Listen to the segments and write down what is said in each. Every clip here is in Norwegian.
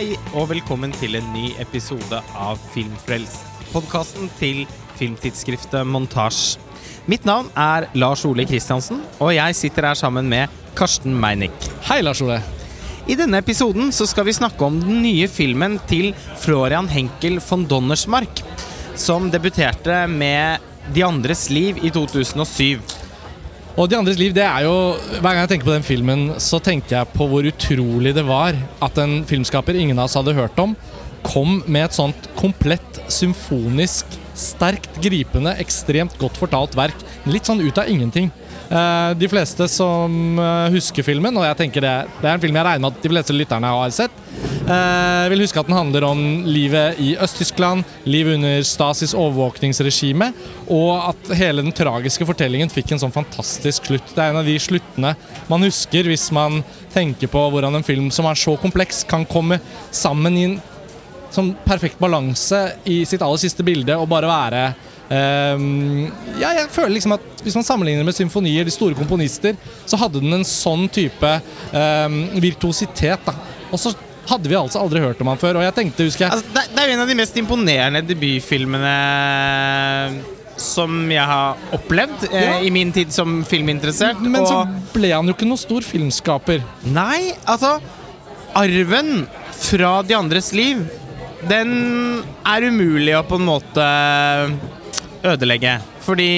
Hei og velkommen til en ny episode av Filmfrelst. Podkasten til filmtidsskriftet Montasj. Mitt navn er Lars Ole Kristiansen, og jeg sitter her sammen med Karsten Meinick. Hei, Lars Ole. I denne episoden så skal vi snakke om den nye filmen til Florian Henkel von Donnersmark, som debuterte med De andres liv i 2007. Og De andres liv, det er jo Hver gang jeg tenker på den filmen, så tenker jeg på hvor utrolig det var at en filmskaper ingen av oss hadde hørt om, kom med et sånt komplett symfonisk, sterkt gripende, ekstremt godt fortalt verk. Litt sånn ut av ingenting. Eh, de fleste som eh, husker filmen, og jeg tenker det, det er en film jeg regner med at de fleste lytterne har sett, eh, vil huske at den handler om livet i Øst-Tyskland, livet under Stasis overvåkningsregime, og at hele den tragiske fortellingen fikk en sånn fantastisk slutt. Det er en av de sluttene man husker hvis man tenker på hvordan en film som er så kompleks, kan komme sammen i en sånn perfekt balanse i sitt aller siste bilde og bare være ehm, Ja, jeg føler liksom at hvis man sammenligner med symfonier, de store komponister, så hadde den en sånn type ehm, virtuositet, da. Og så hadde vi altså aldri hørt om han før, og jeg tenkte, husker jeg Altså, det, det er jo en av de mest imponerende debutfilmene som jeg har opplevd eh, i min tid som filminteressert. Men så ble han jo ikke noen stor filmskaper. Nei, altså Arven fra de andres liv, den er umulig å på en måte ødelegge. Fordi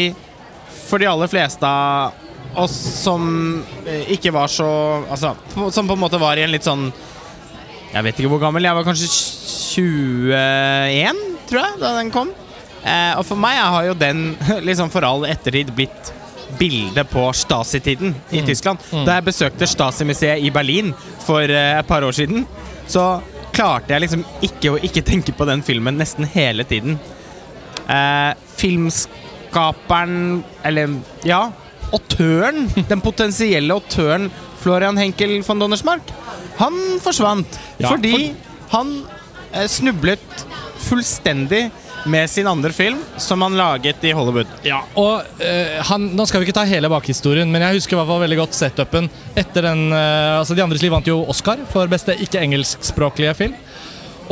for de aller fleste av oss som eh, ikke var så Altså, som på en måte var i en litt sånn Jeg vet ikke hvor gammel, jeg var kanskje 21, tror jeg, da den kom. Eh, og for meg har jo den liksom for all ettertid blitt bildet på Stasi-tiden i Tyskland. Da jeg besøkte Stasi-museet i Berlin for eh, et par år siden, så klarte jeg liksom ikke å ikke tenke på den filmen nesten hele tiden. Eh, filmskaperen Eller ja, autøren. Den potensielle autøren Florian Henkel von Donnersmark. Han forsvant Ja, fordi han eh, snublet fullstendig med sin andre film, som han laget i Hollywood. Ja, og eh, han, Nå skal vi ikke ta hele bakhistorien, men jeg husker i hvert fall veldig godt setupen etter den eh, altså De andres liv vant jo Oscar for beste ikke-engelskspråklige film.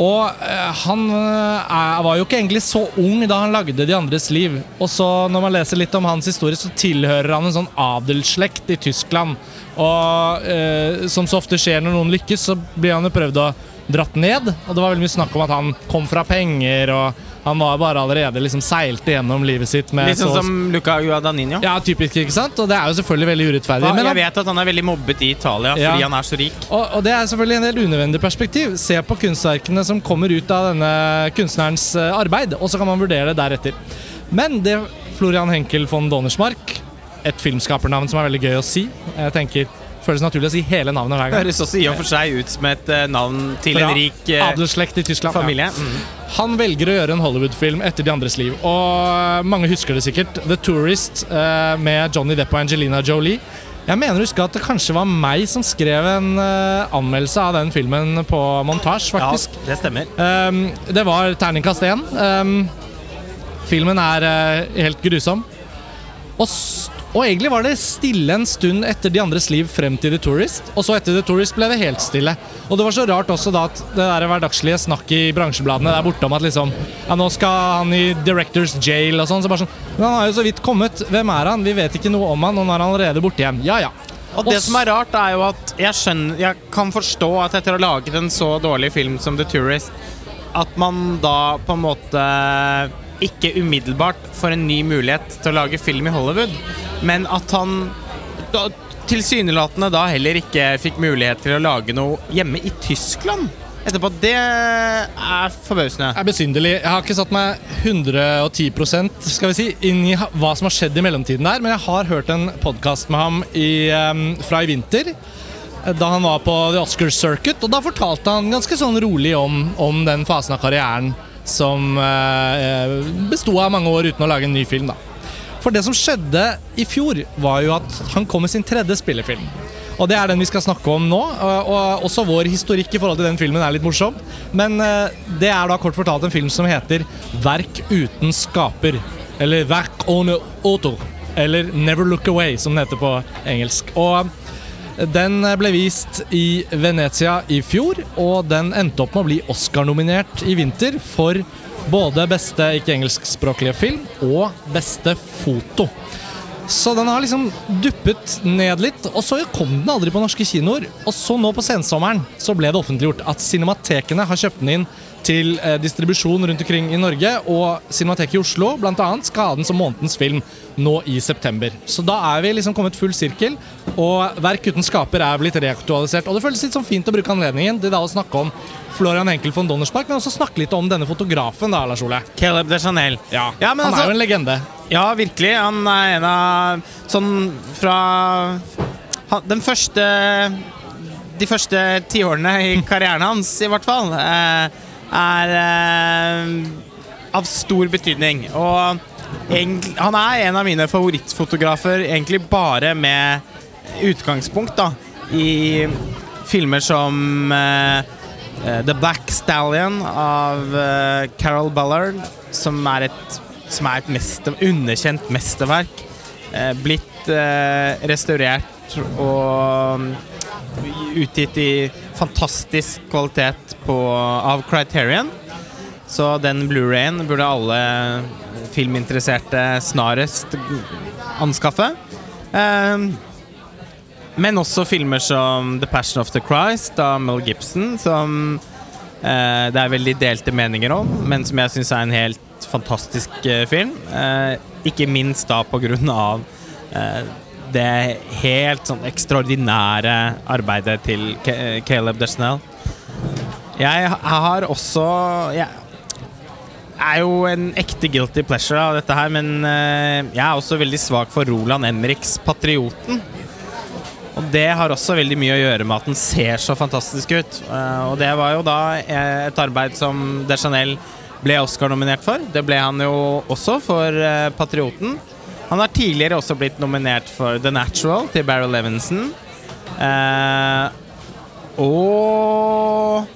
Og eh, han var jo ikke egentlig så ung da han lagde De andres liv. Og så når man leser litt om hans historie, så tilhører han en sånn adelsslekt i Tyskland. Og eh, som så ofte skjer når noen lykkes, så blir han jo prøvd å dratt ned. Og det var veldig mye snakk om at han kom fra penger, og han var bare allerede liksom seilte gjennom livet sitt med Litt sånn som Luca Guadagnino. Ja, typisk, ikke sant? Og det er jo selvfølgelig veldig urettferdig. Ja, men jeg han- vet at han er veldig mobbet i Italia Ja. fordi han er så rik. og, og det er selvfølgelig en del unødvendig perspektiv. Se på kunstverkene som kommer ut av denne kunstnerens eh, arbeid, og så kan man vurdere det deretter. Men det Florian Henkel von Donnersmark, et filmskapernavn som er veldig gøy å si Jeg tenker, Føles naturlig å si hele navnet hver gang. høres også i og for seg ut som et eh, navn til Fra en rik eh, Adelsslekt i Tyskland. ja. Mm. Han velger å gjøre en Hollywood-film etter De andres liv. Og mange husker det sikkert. The Tourist eh, med Johnny Depp og Angelina Jolie. Jeg mener å huske at det kanskje var meg som skrev en eh, anmeldelse av den filmen på montasje, faktisk. Ja, det stemmer. Um, det var terningkast én. Um, filmen er eh, helt grusom. Og, og egentlig var det stille en stund etter De andres liv frem til The Tourist. Og så etter The Tourist ble det helt stille. Og det var så rart også da at det der hverdagslige snakket i bransjebladene der borte om at liksom Ja, nå skal han i Directors Jail og sånn. Så bare sånn Men han har jo så vidt kommet. Hvem er han? Vi vet ikke noe om han, og nå er han allerede borte igjen. Ja ja. Og det som er rart, er jo at jeg skjønner Jeg kan forstå at etter å ha laget en så dårlig film som The Tourist, at man da på en måte ikke umiddelbart får en ny mulighet til å lage film i Hollywood, men at han da, tilsynelatende da heller ikke fikk mulighet til å lage noe hjemme i Tyskland etterpå. Det er forbausende. Det er besynderlig. Jeg har ikke satt meg 110% skal vi si, inn i hva som har skjedd i mellomtiden der, men jeg har hørt en podkast med ham i, fra i vinter. eh, Da han var på The Oscar Circuit, og da fortalte han ganske sånn rolig om, om den fasen av karrieren som eh, besto av mange år uten å lage en ny film. da. For det som skjedde i fjor, var jo at han kom med sin tredje spillefilm. Og det er den vi skal snakke om nå. Og, og også vår historikk i forhold til den filmen er litt morsom. Men eh, det er da kort fortalt en film som heter 'Verk uten skaper'. Eller 'Verk ohne auto'. Eller 'Never Look Away', som den heter på engelsk. Og Den ble vist i Venezia i fjor, og den endte opp med å bli Oscar-nominert i vinter for både beste ikke-engelskspråklige film og beste foto. Så den har liksom duppet ned litt, og så kom den aldri på norske kinoer. Og så nå på sensommeren så ble det offentliggjort at cinematekene har kjøpt den inn til eh, distribusjon rundt omkring i Norge, og Cinemateket i Oslo blant annet, skal ha den som månedens film nå i september. Så da er vi liksom kommet full sirkel, og Verk uten skaper er blitt reaktualisert. Og det føles litt sånn fint å bruke anledningen til da å snakke om Florian Henkel von Donnerspark, men også snakke litt om denne fotografen, da, Lars Ole. Caleb de Chanel. Ja, men Han altså- er jo en legende. Ja, virkelig. Han er en av Sånn fra Den første De første tiårene i karrieren hans, i hvert fall, eh, er eh, av stor betydning. Og egentlig, han er en av mine favorittfotografer, egentlig bare med utgangspunkt da i filmer som eh, The Black Stallion av eh, Carol Ballard, som er et, som er et mester, underkjent mesterverk. Eh, blitt restaurert og utgitt i fantastisk kvalitet på, av Criterion. Så den Blu-rayen burde alle filminteresserte snarest anskaffe. Eh, men også filmer som The Passion of the Christ av Mel Gibson, som eh, det er veldig delte meninger om, men som jeg syns er en helt fantastisk eh, film. Eh, ikke minst da på grunn av det helt sånn ekstraordinære arbeidet til Caleb Deschanel. Jeg har også Jeg er jo en ekte guilty pleasure av dette her, men eh, jeg er også veldig svak for Roland Emriks 'Patrioten'. Og det har også veldig mye å gjøre med at den ser så fantastisk ut. Eh, og det var jo da eh, et arbeid som Deschanel ble Oscar-nominert for. Det ble han jo også for 'Patrioten'. Han har tidligere også blitt nominert for 'The Natural' til Barry Levinson. Eh, og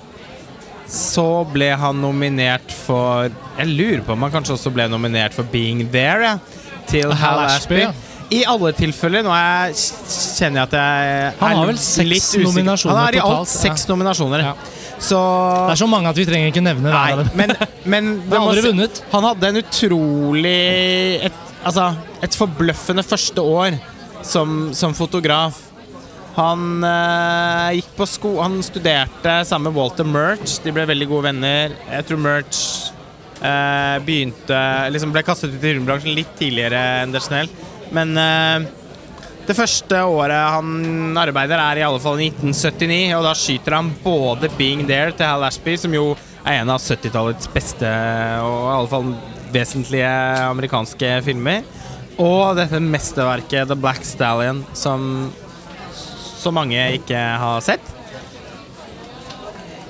så ble han nominert for Jeg lurer på om han kanskje også ble nominert for 'Being There', ja, til Hal Ashby. Ashby. I alle tilfeller. Nå jeg, kjenner jeg at jeg Han har vel seks nominasjoner Han har i alt seks nominasjoner. Ja. Så Det er så mange at vi trenger ikke nevne av Nei, men, men det Han si- vunnet. Han hadde en utrolig et, Altså, et forbløffende første år som, som fotograf. Han eh, gikk på sko Han studerte sammen med Walter Murch. De ble veldig gode venner. Jeg tror Murch eh, begynte Liksom ble kastet ut i filmbransjen litt tidligere enn Deschanel. Men eh, det første året han arbeider, er i alle fall 1979, og da skyter han både 'Being There' til Hal Ashby, som jo er en av 70-tallets beste og i alle fall vesentlige amerikanske filmer, og dette mesterverket 'The Black Stallion', som så mange ikke har sett.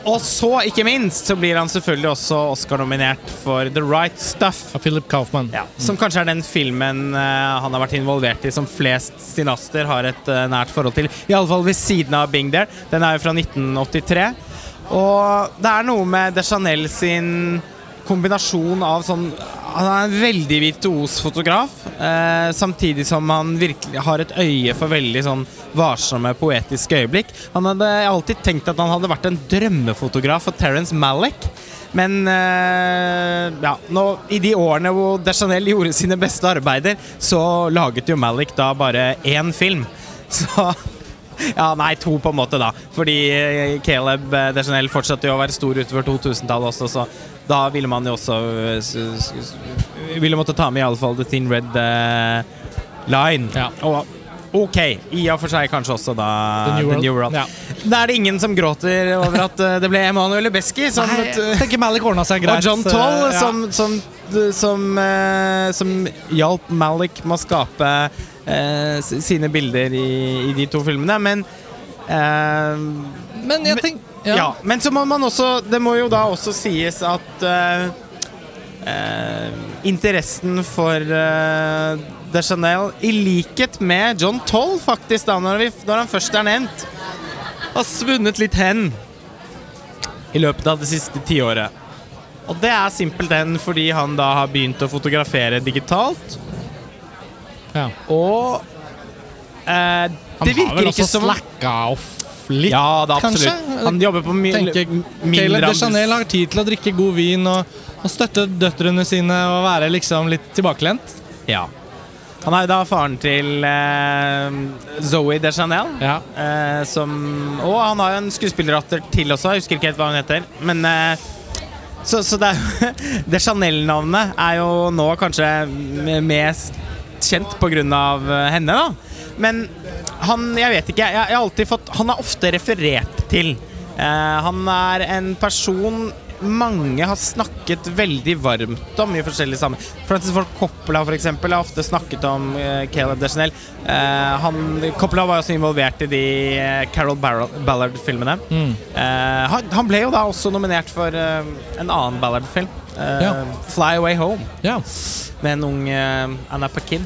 Og så, ikke minst, så blir han selvfølgelig også Oscar-nominert for 'The Right Stuff'. Av Philip Kaufman. Ja, som kanskje er den filmen uh, han har vært involvert i som flest stinaster har et uh, nært forhold til. I alle fall ved siden av Bing There. Den er jo fra 1983. Og det er noe med Deschanel sin kombinasjon av sånn Han er en veldig virtuos fotograf, eh, samtidig som han virkelig har et øye for veldig sånn varsomme, poetiske øyeblikk. Han hadde alltid tenkt at han hadde vært en drømmefotograf for Terence Malick. Men eh, ja, nå, i de årene hvor Deschanel gjorde sine beste arbeider, så laget jo Malick da bare én film. Så ja, nei, to på en måte, da. Fordi eh, Caleb eh, Deschanel fortsatte jo å være stor utover 2000-tallet også, så da ville man jo også eh, Ville måtte ta med i alle fall The Thin Red Line. Ja. Og ok, i og for seg kanskje også da The New World. Ja. Da er det ingen som gråter over at det ble Emanuel Lebeski som Nei, tenker Malik ordna seg greit. og John Toll, som, som, som, eh, som hjalp Malik med å skape sine bilder i, i de to filmene. Men eh, Men jeg tenker ja. men så må man også Det må jo da også sies at eh, eh, interessen for uh, Deschanel, i likhet med John Toll, faktisk, da, når, vi, når han først er nevnt, har svunnet litt hen i løpet av det siste tiåret. Og det er simpelthen fordi han da har begynt å fotografere digitalt. Ja. Og eh, Han Det virker har vel også som- slacka off litt, Ja, er kanskje? Han jobber på my tenker mindre Caleb de Chanel har tid til å drikke god vin og, og støtte døtrene sine og være liksom litt tilbakelent. Ja. Han er jo da faren til eh, Zoe de Chanel. Ja. Eh, som, og han har jo en skuespillerdatter til også, jeg husker ikke helt hva hun heter. Men eh, Så, så det, det Chanel-navnet er jo nå kanskje m- mest kjent pga. henne, da. Men han Jeg vet ikke. Jeg, jeg har alltid fått Han er ofte referert til. Uh, han er en person mange har snakket veldig varmt om i forskjellige sammenhenger. Francis Ford Coppola for eksempel, har ofte snakket om uh, Caleb Deschanel. Uh, han, Coppola var også involvert i de uh, Carol Ballard-filmene. Mm. Han, han ble jo da også nominert for en annen Ballard-film. Ja. Fly Away Home, ja. med en ung Anna Paquin.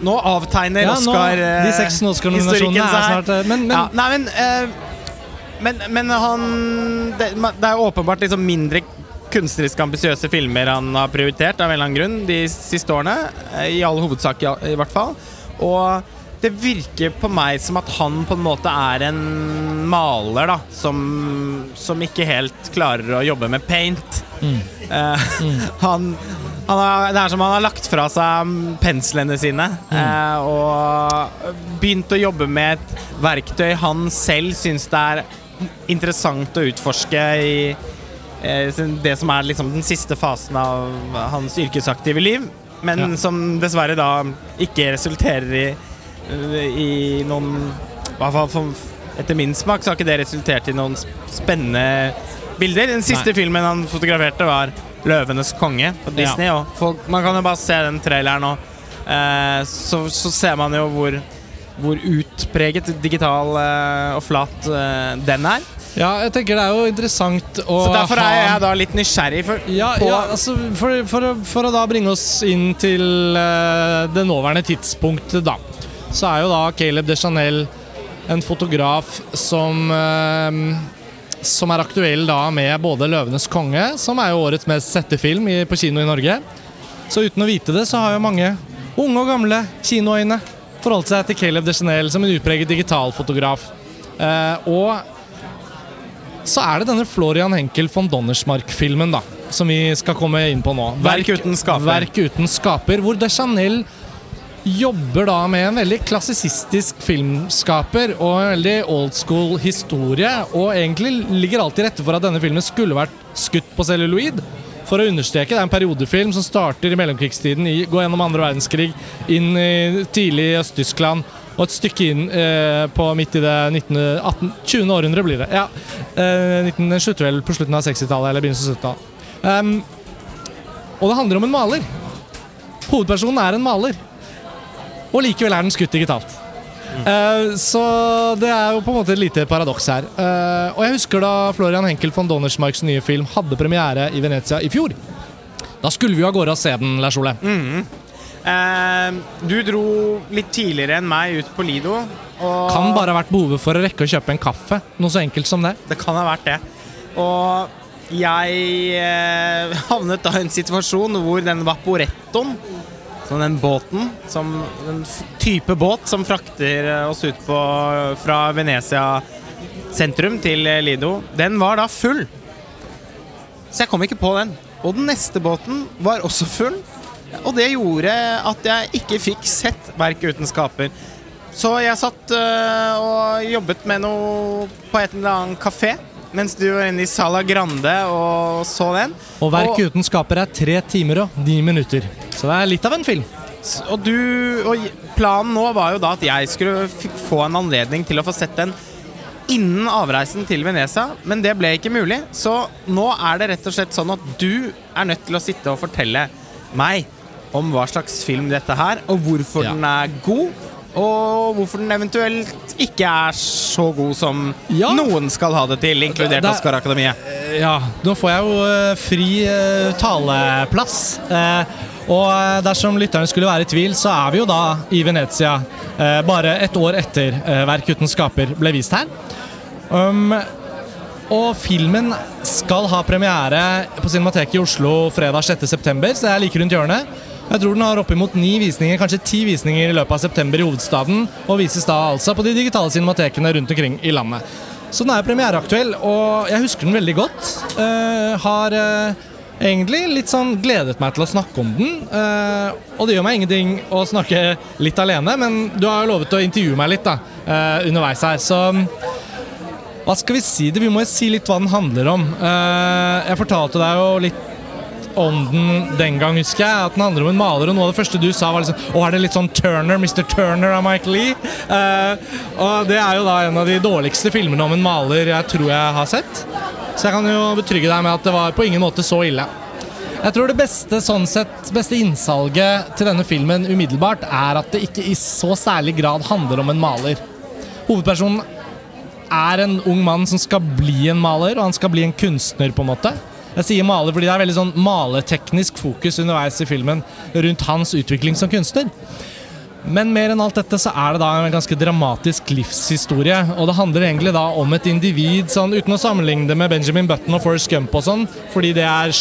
Nå avtegner Ja, Oscar eh, de seks Oscar-nominasjonene er snart Men, men ja, Nei, men Men, men han det, det er åpenbart liksom mindre kunstnerisk ambisiøse filmer han har prioritert av en eller annen grunn de siste årene. eh, I all hovedsak, i, i hvert fall. Og det virker på meg som at han på en måte er en maler, da. Som, som ikke helt klarer å jobbe med paint. Mm. Eh, han, han har, det er som han har lagt fra seg penslene sine eh, og begynt å jobbe med et verktøy han selv syns det er interessant å utforske i eh, det som er liksom den siste fasen av hans yrkesaktive liv, men Ja. som dessverre da ikke resulterer i, i noen i hvert fall for, Etter min smak så har ikke det resultert i noen spennende bilder. Den siste Nei. filmen han fotograferte, var 'Løvenes konge' på Disney. Og folk, man kan jo bare se den traileren nå. Eh, så, så ser man jo hvor, hvor utpreget digital eh, og flat eh, den er. ja, jeg tenker det er jo interessant å Så derfor er jeg da litt nysgjerrig. For, ja, ja, altså for, for, for å da bringe oss inn til eh, det nåværende tidspunktet, da, så er jo da Caleb Deschanel en fotograf som som er aktuell da med både 'Løvenes konge', som er jo årets mest sette film i, på kino i Norge. Så uten å vite det, så har jo mange unge og gamle kinoøyne forholdt seg til Caleb Deschanel som en utpreget digitalfotograf. Eh, og så er det denne Florian Henkel von Donnersmark-filmen da, som vi skal komme inn på nå. Verk uten skaper. Verk uten skaper, hvor Deschanel jobber da med en veldig klassisistisk filmskaper og en veldig old school historie, og egentlig ligger alt til rette for at denne filmen skulle vært skutt på celluloid. For å understreke, det er en periodefilm som starter i mellomkrigstiden, i, går gjennom andre verdenskrig, inn i tidlig i Øst-Tyskland, og et stykke inn eh, på midt i det 19, 18, 20. århundre blir det. Ja, eh, 19, den slutter vel på slutten av 60-tallet eller begynnelsen av 70-tallet. Um, og det handler om en maler. Hovedpersonen er en maler. Og likevel er den skutt digitalt. Eh, så det er jo på en måte et lite paradoks her. Uh, og jeg husker da Florian Henkel von Donnersmarks nye film hadde premiere i Venezia i fjor. Da skulle vi jo av gårde og se den, Lars Ole. eh, du dro litt tidligere enn meg ut på Lido. Og Kan bare ha vært behovet for å rekke å kjøpe en kaffe. Noe så enkelt som det. Det kan ha vært det. Og jeg havnet da i en situasjon hvor den vaporettoen, sånn den båten, som, den type båt som frakter eh, oss ut på fra Venezia sentrum til eh, Lido, den var da full. Så jeg kom ikke på den. Og den neste båten var også full. Og det gjorde at jeg ikke fikk sett Verk uten skaper. Så jeg satt øh, og jobbet med noe på et eller annet kafé mens du var inne i Sala Grande og så den. Og Verk uten skaper er tre timer og ni minutter. Så det er litt av en film. Og, du, og planen nå var jo da at jeg skulle få en anledning til å få sett den innen avreisen til Venezia, men det ble ikke mulig. Så nå er det rett og slett sånn at du er nødt til å sitte og fortelle meg om hva slags film dette her, og hvorfor Ja. den er god. Og hvorfor den eventuelt ikke er så god som Ja. noen skal ha det til, inkludert Det- Oscar-akademiet. Ja, nå får jeg jo eh, fri uh, taleplass. Eh, og eh, dersom lytterne skulle være i tvil, så er vi jo da i Venezia eh, bare et år etter eh, Verk uten skaper ble vist her. Um, og filmen skal ha premiere på Cinemateket i Oslo fredag 6.9., så det er like rundt hjørnet. Jeg tror den har oppimot ni visninger, kanskje ti visninger i løpet av september i hovedstaden, og vises da altså på de digitale cinematekene rundt omkring i landet. Så den er premiereaktuell, og jeg husker den veldig godt. Uh, har eh, egentlig litt sånn gledet meg til å snakke om den. eh, og det gjør meg ingenting å snakke litt alene, men du har jo lovet å intervjue meg litt da, eh, underveis her, så hva skal vi si det? Vi må jo si litt hva den handler om. Eh, jeg fortalte deg jo litt om den den gang, husker jeg. At den handler om en maler, og noe av det første du sa, var liksom Å, er det litt sånn Turner, Mr. Turner av Mike Lee? Eh, og det er jo da en av de dårligste filmene om en maler jeg tror jeg har sett. Så jeg kan jo betrygge deg med at det var på ingen måte så ille. Jeg tror det beste, sånn sett, beste innsalget til denne filmen umiddelbart er at det ikke i så særlig grad handler om en maler. Hovedpersonen er en ung mann som skal bli en maler, og han skal bli en kunstner, på en måte. Jeg sier maler fordi det er veldig sånn maleteknisk fokus underveis i filmen rundt hans utvikling som kunstner. Men mer enn alt dette så er det da en ganske dramatisk livshistorie. Og det handler egentlig da om et individ, sånn, uten å sammenligne det med Benjamin Button og Forrest Gump og sånn, fordi det er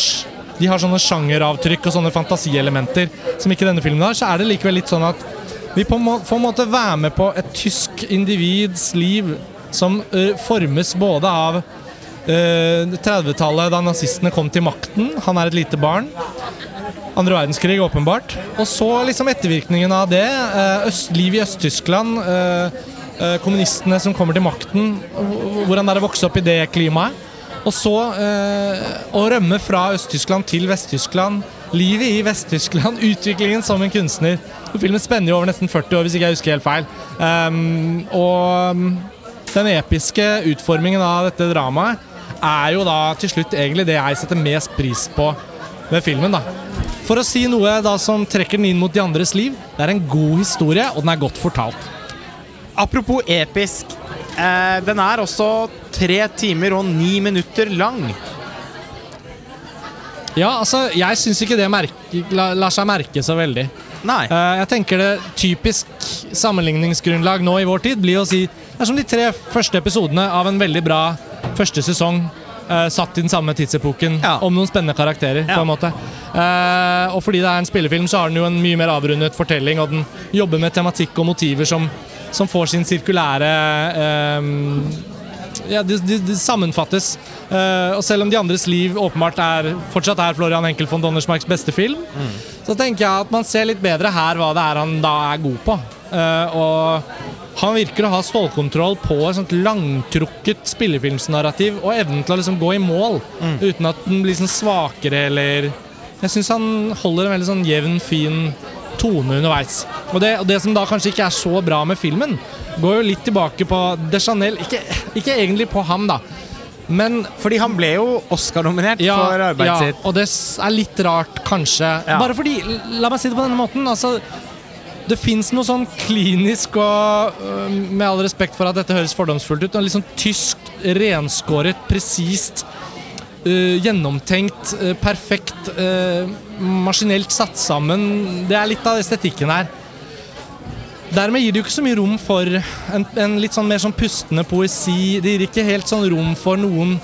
de har sånne sjangeravtrykk og sånne fantasielementer som ikke denne filmen har, så er det likevel litt sånn at vi på en måte være med på et tysk individs liv som uh, formes både av 30-tallet, da nazistene kom til makten. Han er et lite barn. Andre verdenskrig, åpenbart. Og så liksom ettervirkningen av det. eh, Øst, liv i Øst-Tyskland. eh, eh, kommunistene som kommer til makten. Hvordan det er å vokse opp i det klimaet. Og så eh, å rømme fra Øst-Tyskland til Vest-Tyskland. Livet i Vest-Tyskland. Utviklingen som en kunstner. Filmen spenner jo over nesten 40 år, hvis ikke jeg husker helt feil. Um, og um, den episke utformingen av dette dramaet er jo da til slutt egentlig det jeg setter mest pris på ved filmen. da. For å si noe da som trekker den inn mot de andres liv. Det er en god historie, og den er godt fortalt. Apropos episk. Eh, den er også tre timer og ni minutter lang. Ja, altså, jeg syns ikke det merke, la, lar seg merke så veldig. Nei. Eh, jeg tenker det typisk sammenligningsgrunnlag nå i vår tid blir å si Det er som de tre første episodene av en veldig bra første sesong. Uh, satt i den samme tidsepoken, Ja. om noen spennende karakterer. Ja. på en måte Uh, Og fordi det er en spillefilm, så har den jo en mye mer avrundet fortelling, og den jobber med tematikk og motiver som, som får sin sirkulære uh, ja, de, de, de sammenfattes. Og selv om De andres liv åpenbart er fortsatt er Florian Henkel von Donnersmarks beste film, så tenker jeg at man ser litt bedre her hva det er han da er god på. Og han virker å ha stålkontroll på et sånt langtrukket spillefilmsnarrativ og evnen til å liksom gå i mål uten at den blir sånn svakere eller Jeg syns han holder en veldig sånn jevn, fin tone underveis. Og det, og det som da kanskje ikke er så bra med filmen, går jo litt tilbake på De Chanel. Ikke, ikke egentlig på ham, da. Men Fordi han ble jo Oscar-nominert for arbeidet ja, sitt. Og det er litt rart, kanskje. Ja. Bare fordi La meg si det på denne måten. Altså, det fins noe sånn klinisk og øh, Med all respekt for at dette høres fordomsfullt ut, litt sånn tysk, renskåret, presist, uh, gjennomtenkt, uh, perfekt, uh, maskinelt satt sammen. Det er litt av estetikken her. Dermed gir det jo ikke så mye rom for en, en litt sånn mer sånn pustende poesi. Det gir ikke helt sånn rom for noen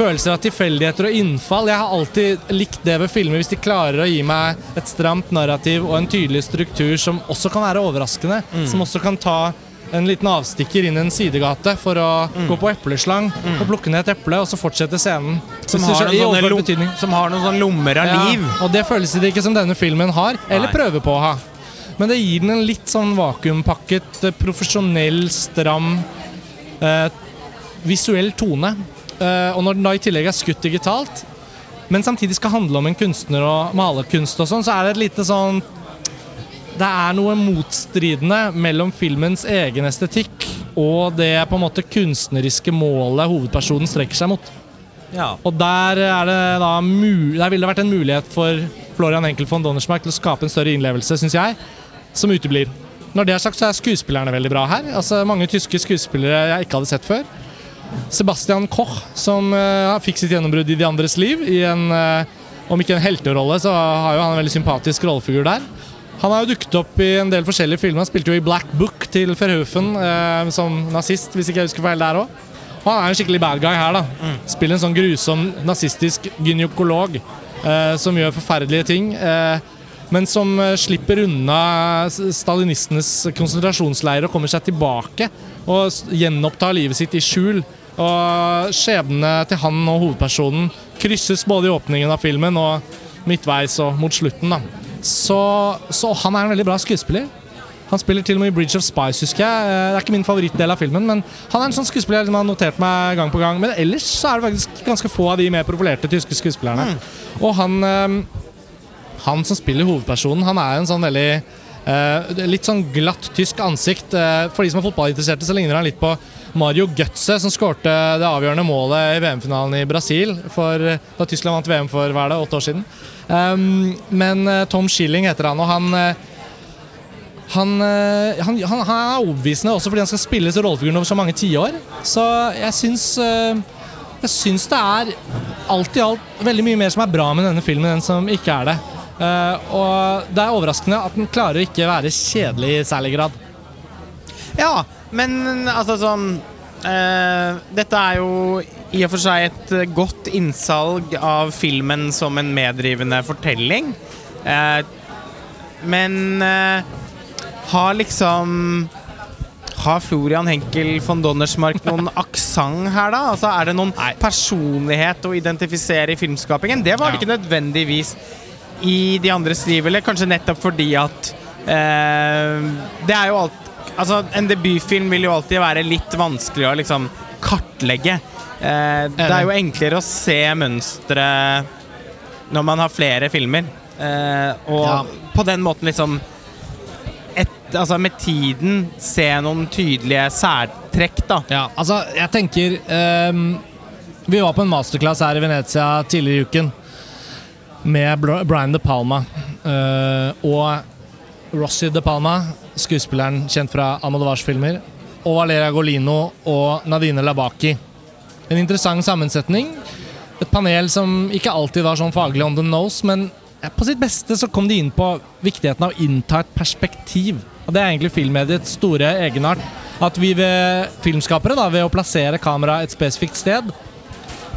følelser av tilfeldigheter og innfall. Jeg har alltid likt det ved filmer hvis de klarer å gi meg et stramt narrativ og en tydelig struktur som også kan være overraskende. Som også kan ta en liten avstikker inn i en sidegate for å gå på epleslang og plukke ned et eple, og så fortsette scenen. Som har, noen sånne som har noen sånne lommer av Ja, liv. Og det føles det ikke som denne filmen har, eller Nei. prøver på å ha. Men det gir den en litt sånn vakuumpakket, eh, profesjonell, stram, eh, visuell tone. Eh, og når den da i tillegg er skutt digitalt, men samtidig skal handle om en kunstner og malerkunst og sånn, så er det et lite sånn Det er noe motstridende mellom filmens egen estetikk og det på en måte kunstneriske målet hovedpersonen strekker seg mot. Ja. Og der, er det da der ville det vært en mulighet for Florian Enkel von Donnersmark til å skape en større innlevelse, syns jeg, som uteblir. Når det er sagt, så er skuespillerne veldig bra her. Altså Mange tyske skuespillere jeg ikke hadde sett før. Sebastian Koch, som eh, fikk sitt gjennombrudd i De andres liv, i en eh, om ikke en helterolle, så har jo han en veldig sympatisk rollefigur der. Han har jo dukket opp i en del forskjellige filmer. Han spilte jo i Black Book til Verhoeven eh, som nazist, hvis ikke jeg husker feil der òg. Han er en skikkelig bad guy her, da. Spiller en sånn grusom nazistisk gynekolog eh, som gjør forferdelige ting. Eh, men som eh, slipper unna stalinistenes konsentrasjonsleirer og kommer seg tilbake og gjenopptar livet sitt i skjul. Og skjebnene til han og hovedpersonen krysses både i åpningen av filmen og midtveis og mot slutten. da. Så, så han er en veldig bra skuespiller. Han spiller til og med i Bridge of Spice, husker jeg. Eh, Det er ikke min favorittdel av filmen, men han er en sånn skuespiller som har notert meg gang på gang. Men ellers så er det faktisk ganske få av de mer profilerte tyske skuespillerne. Og han, eh, han som spiller hovedpersonen, han er en sånn veldig eh, Litt sånn glatt tysk ansikt. For de som er fotballinteresserte, så ligner han litt på Mario Götze, som skårte det avgjørende målet i VM-finalen i Brasil for, da Tyskland vant VM for hva er det, åtte år siden. Um, men eh, Tom Schilling heter han, og han eh, han, eh, han, han, han er overbevisende også fordi han skal spille rollefiguren over så mange tiår. Så jeg syns Jeg syns det er alt i alt veldig mye mer som er bra med denne filmen enn som ikke er det. Og det er overraskende at den klarer å ikke være kjedelig i særlig grad. Ja, men altså sånn eh, Dette er jo i og for seg et eh, godt innsalg av filmen som en meddrivende fortelling. Eh, men eh, har liksom Har Florian Henkel von Donnersmark noen aksent her, da? Altså, Er det noen Nei. personlighet å identifisere i filmskapingen? Det var det Ja. ikke nødvendigvis i de andres liv, eller kanskje nettopp fordi at eh, Det er jo alt Altså, en debutfilm vil jo alltid være litt vanskelig å liksom kartlegge. Eh, det er jo enklere å se mønstre når man har flere filmer. Eh, og Ja. på den måten liksom et, Altså med tiden se noen tydelige særtrekk, da. Ja, altså, jeg tenker ehm, Vi var på en masterclass her i Venezia tidligere i uken med Brian De Palma. eh, og Rossi De Palma, skuespilleren kjent fra Almodovars filmer. Og Valeria Golino og Nadine Labaki. En interessant sammensetning. Et panel som ikke alltid var sånn faglig on the nose, men på sitt beste så kom de inn på viktigheten av å innta et perspektiv. Og Det er egentlig filmmediets store egenart. At vi ved filmskapere, da, ved å plassere kameraet et spesifikt sted,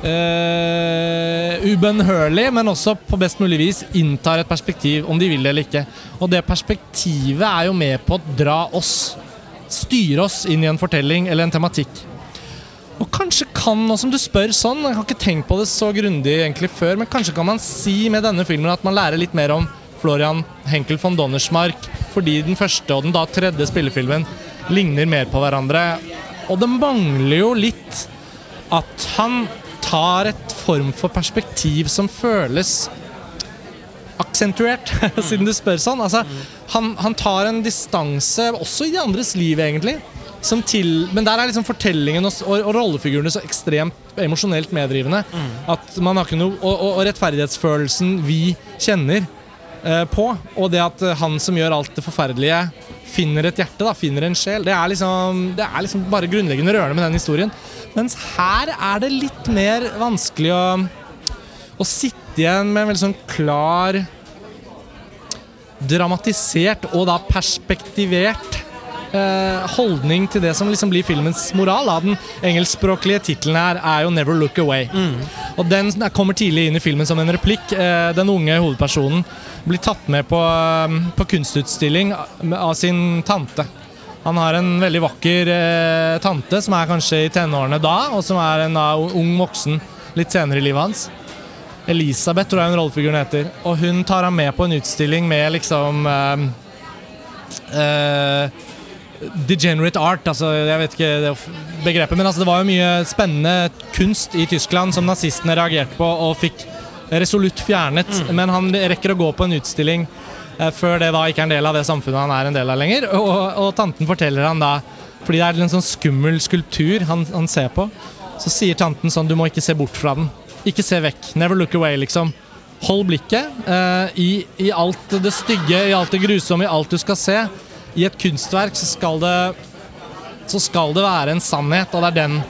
uh, ubønnhørlig, men også på best mulig vis inntar et perspektiv, om de vil det eller ikke. Og det perspektivet er jo med på å dra oss, styre oss inn i en fortelling eller en tematikk. Og kanskje kan, nå som du spør sånn, jeg har ikke tenkt på det så grundig egentlig før, men kanskje kan man si med denne filmen at man lærer litt mer om Florian Henkel von Donnersmark, fordi den første og den da tredje spillefilmen ligner mer på hverandre. Og det mangler jo litt at han tar et form for perspektiv som føles aksentuert, siden du spør sånn. Altså, han, han tar en distanse, også i de andres liv, egentlig. Som til, men der er liksom fortellingen og, og, og rollefigurene så ekstremt emosjonelt meddrivende. At man har ikke noe, og, og, rettferdighetsfølelsen vi kjenner eh, på, og det at han som gjør alt det forferdelige, finner et hjerte, da, finner en sjel, det er liksom, det er liksom bare grunnleggende rørende med den historien. Mens her er det litt mer vanskelig å, å sitte igjen med en veldig sånn klar dramatisert og da perspektivert eh, holdning til det som liksom blir filmens moral. Da. Den engelskspråklige tittelen her er jo 'Never Look Away'. Og Den kommer tidlig inn i filmen som en replikk. Eh, den unge hovedpersonen blir tatt med på, eh, på kunstutstilling av sin tante. Han har en veldig vakker eh, tante som er kanskje i tenårene da, og som er en da, ung voksen litt senere i livet hans. Elisabeth tror jeg hun rollefiguren heter. Og hun tar ham med på en utstilling med liksom eh, eh, Degenerate art, altså jeg vet ikke det begrepet, men altså det var jo mye spennende kunst i Tyskland som nazistene reagerte på og fikk resolutt fjernet. Men han rekker å gå på en utstilling før det da ikke er en del av det samfunnet han er en del av lenger. Og, og tanten forteller han da, fordi det er en sånn skummel skulptur han, han ser på, så sier tanten sånn Du må ikke se bort fra den. Ikke se vekk. Never look away, liksom. Hold blikket eh, i, i alt det stygge, i alt det grusomme, i alt du skal se. I et kunstverk så skal det så skal det være en sannhet, og det er den,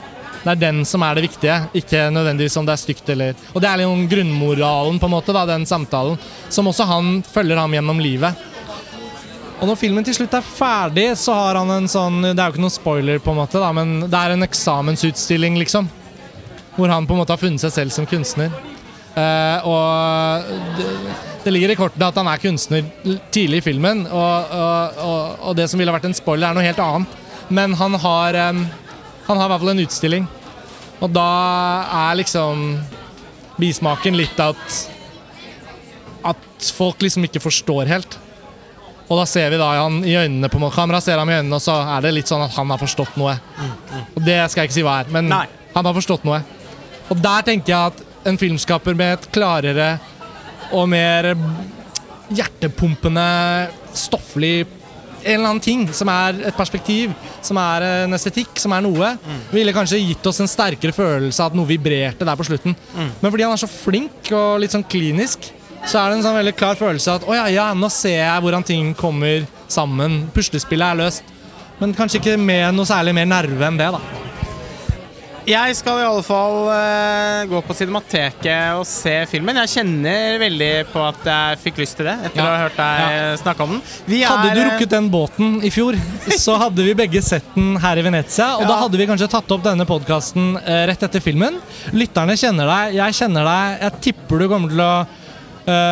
det er den som er det viktige. Ikke nødvendigvis om det er stygt eller Og det er liksom grunnmoralen, på en måte, da, den samtalen, som også han følger ham gjennom livet. Og når filmen til slutt er ferdig, så har han en sånn Det er jo ikke noen spoiler, på en måte, da, men det er en eksamensutstilling, liksom. Hvor han på en måte har funnet seg selv som kunstner. Uh, og det, Det ligger i kortene at han er kunstner tidlig i filmen, og, og, og, og det som ville vært en spoiler, er noe helt annet. Men han har em, Han har i hvert fall en utstilling, og da er liksom bismaken litt at At folk liksom ikke forstår helt. Og da ser vi da han i øynene på kamera ser ham i øynene, og så er det litt sånn at han har forstått noe. Og det skal jeg ikke si hva er, men Nei. han har forstått noe. Og der tenker jeg at en filmskaper med et klarere og mer hjertepumpende, stofflig en eller annen ting som er et perspektiv, som er en estetikk, som er noe, ville kanskje gitt oss en sterkere følelse av at noe vibrerte der på slutten. Men fordi han er så flink og litt sånn klinisk, så er det en sånn veldig klar følelse av at å ja, ja, nå ser jeg hvordan ting kommer sammen. Puslespillet er løst. Men kanskje ikke med noe særlig mer nerve enn det, da. Jeg skal i alle fall uh, gå på Cinemateket og se filmen. Jeg kjenner veldig på at jeg fikk lyst til det etter Ja. å ha hørt deg snakke om den. Vi Hadde du er, du rukket den båten i fjor, så hadde vi begge sett den her i Venezia. Og Ja. da hadde vi kanskje tatt opp denne podkasten rett etter filmen. Lytterne kjenner deg, jeg kjenner deg. Jeg tipper du kommer til å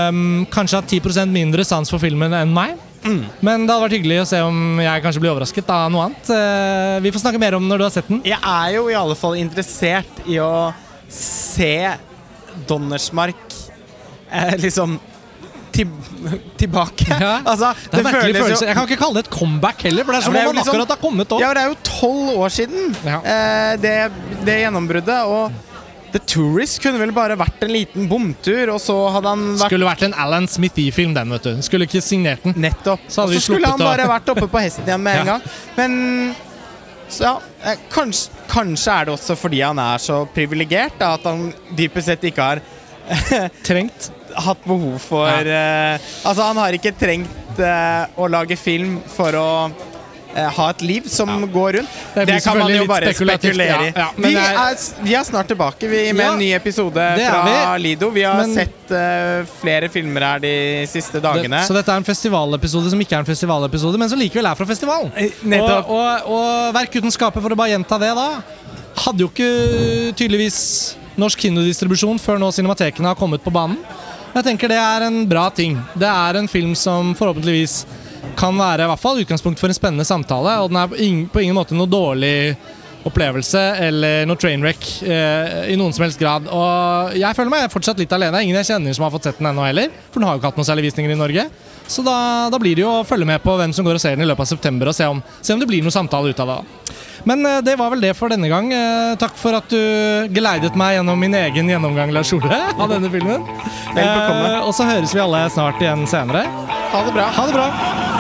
um, kanskje ha 10% mindre sans for filmen enn meg. Mm. Men det hadde vært hyggelig å se om jeg kanskje blir overrasket av noe annet. Eh, vi får snakke mer om når du har sett den. Jeg er jo i alle fall interessert i å se Donnersmark eh, liksom til, tilbake. Ja. Altså, Det er merkelig føles følelse. Jeg kan ikke kalle det et comeback heller, for det er som ja, om jo liksom- akkurat har kommet opp. Ja, det er jo tolv år siden Ja. eh, det, det gjennombruddet. Og The Tourist kunne vel bare vært en liten bomtur, og så hadde han vært Skulle vært en Alan Smithy-film, den, vet du. Skulle ikke signert den. Nettopp. Så og så skulle han bare vært oppe på hesten igjen med en Ja. gang. Men så ja, eh, kanskje, kanskje er det også fordi han er så privilegert at han dypest sett ikke har Trengt. hatt behov for eh, Altså, han har ikke trengt uh, å lage film for å ha et liv som går rundt. Det det kan man jo bare spekulere i. ja, ja, vi, er, vi er snart tilbake vi, med Ja, en ny episode fra vi. Lido. Vi har Men- sett uh, flere filmer her de siste dagene. Det, så dette er en festivalepisode som ikke er en festivalepisode, men som likevel er fra festivalen. Eh. Og, og, og Verk uten skaper, for å bare gjenta det, da, hadde jo ikke tydeligvis norsk kinodistribusjon før nå cinematekene har kommet på banen. Jeg tenker det er en bra ting. Det er en film som forhåpentligvis kan være i hvert fall utgangspunkt for en spennende samtale, og den er på ingen, på ingen måte noe dårlig opplevelse eller noe trainwreck eh, i noen som helst grad. Og jeg føler meg fortsatt litt alene. Ingen jeg kjenner som har fått sett den ennå heller. For den har jo ikke hatt noen særlig visninger i Norge. Så da, da blir det jo å følge med på hvem som går og ser den i løpet av september, og se om, se om det blir noe samtale ut av det. Men eh, det var vel det for denne gang. Eh, takk for at du geleidet meg gjennom min egen gjennomgang Lars Ole, av denne filmen. Eh, og så høres vi alle snart igjen senere. Ha det bra. Ha det bra!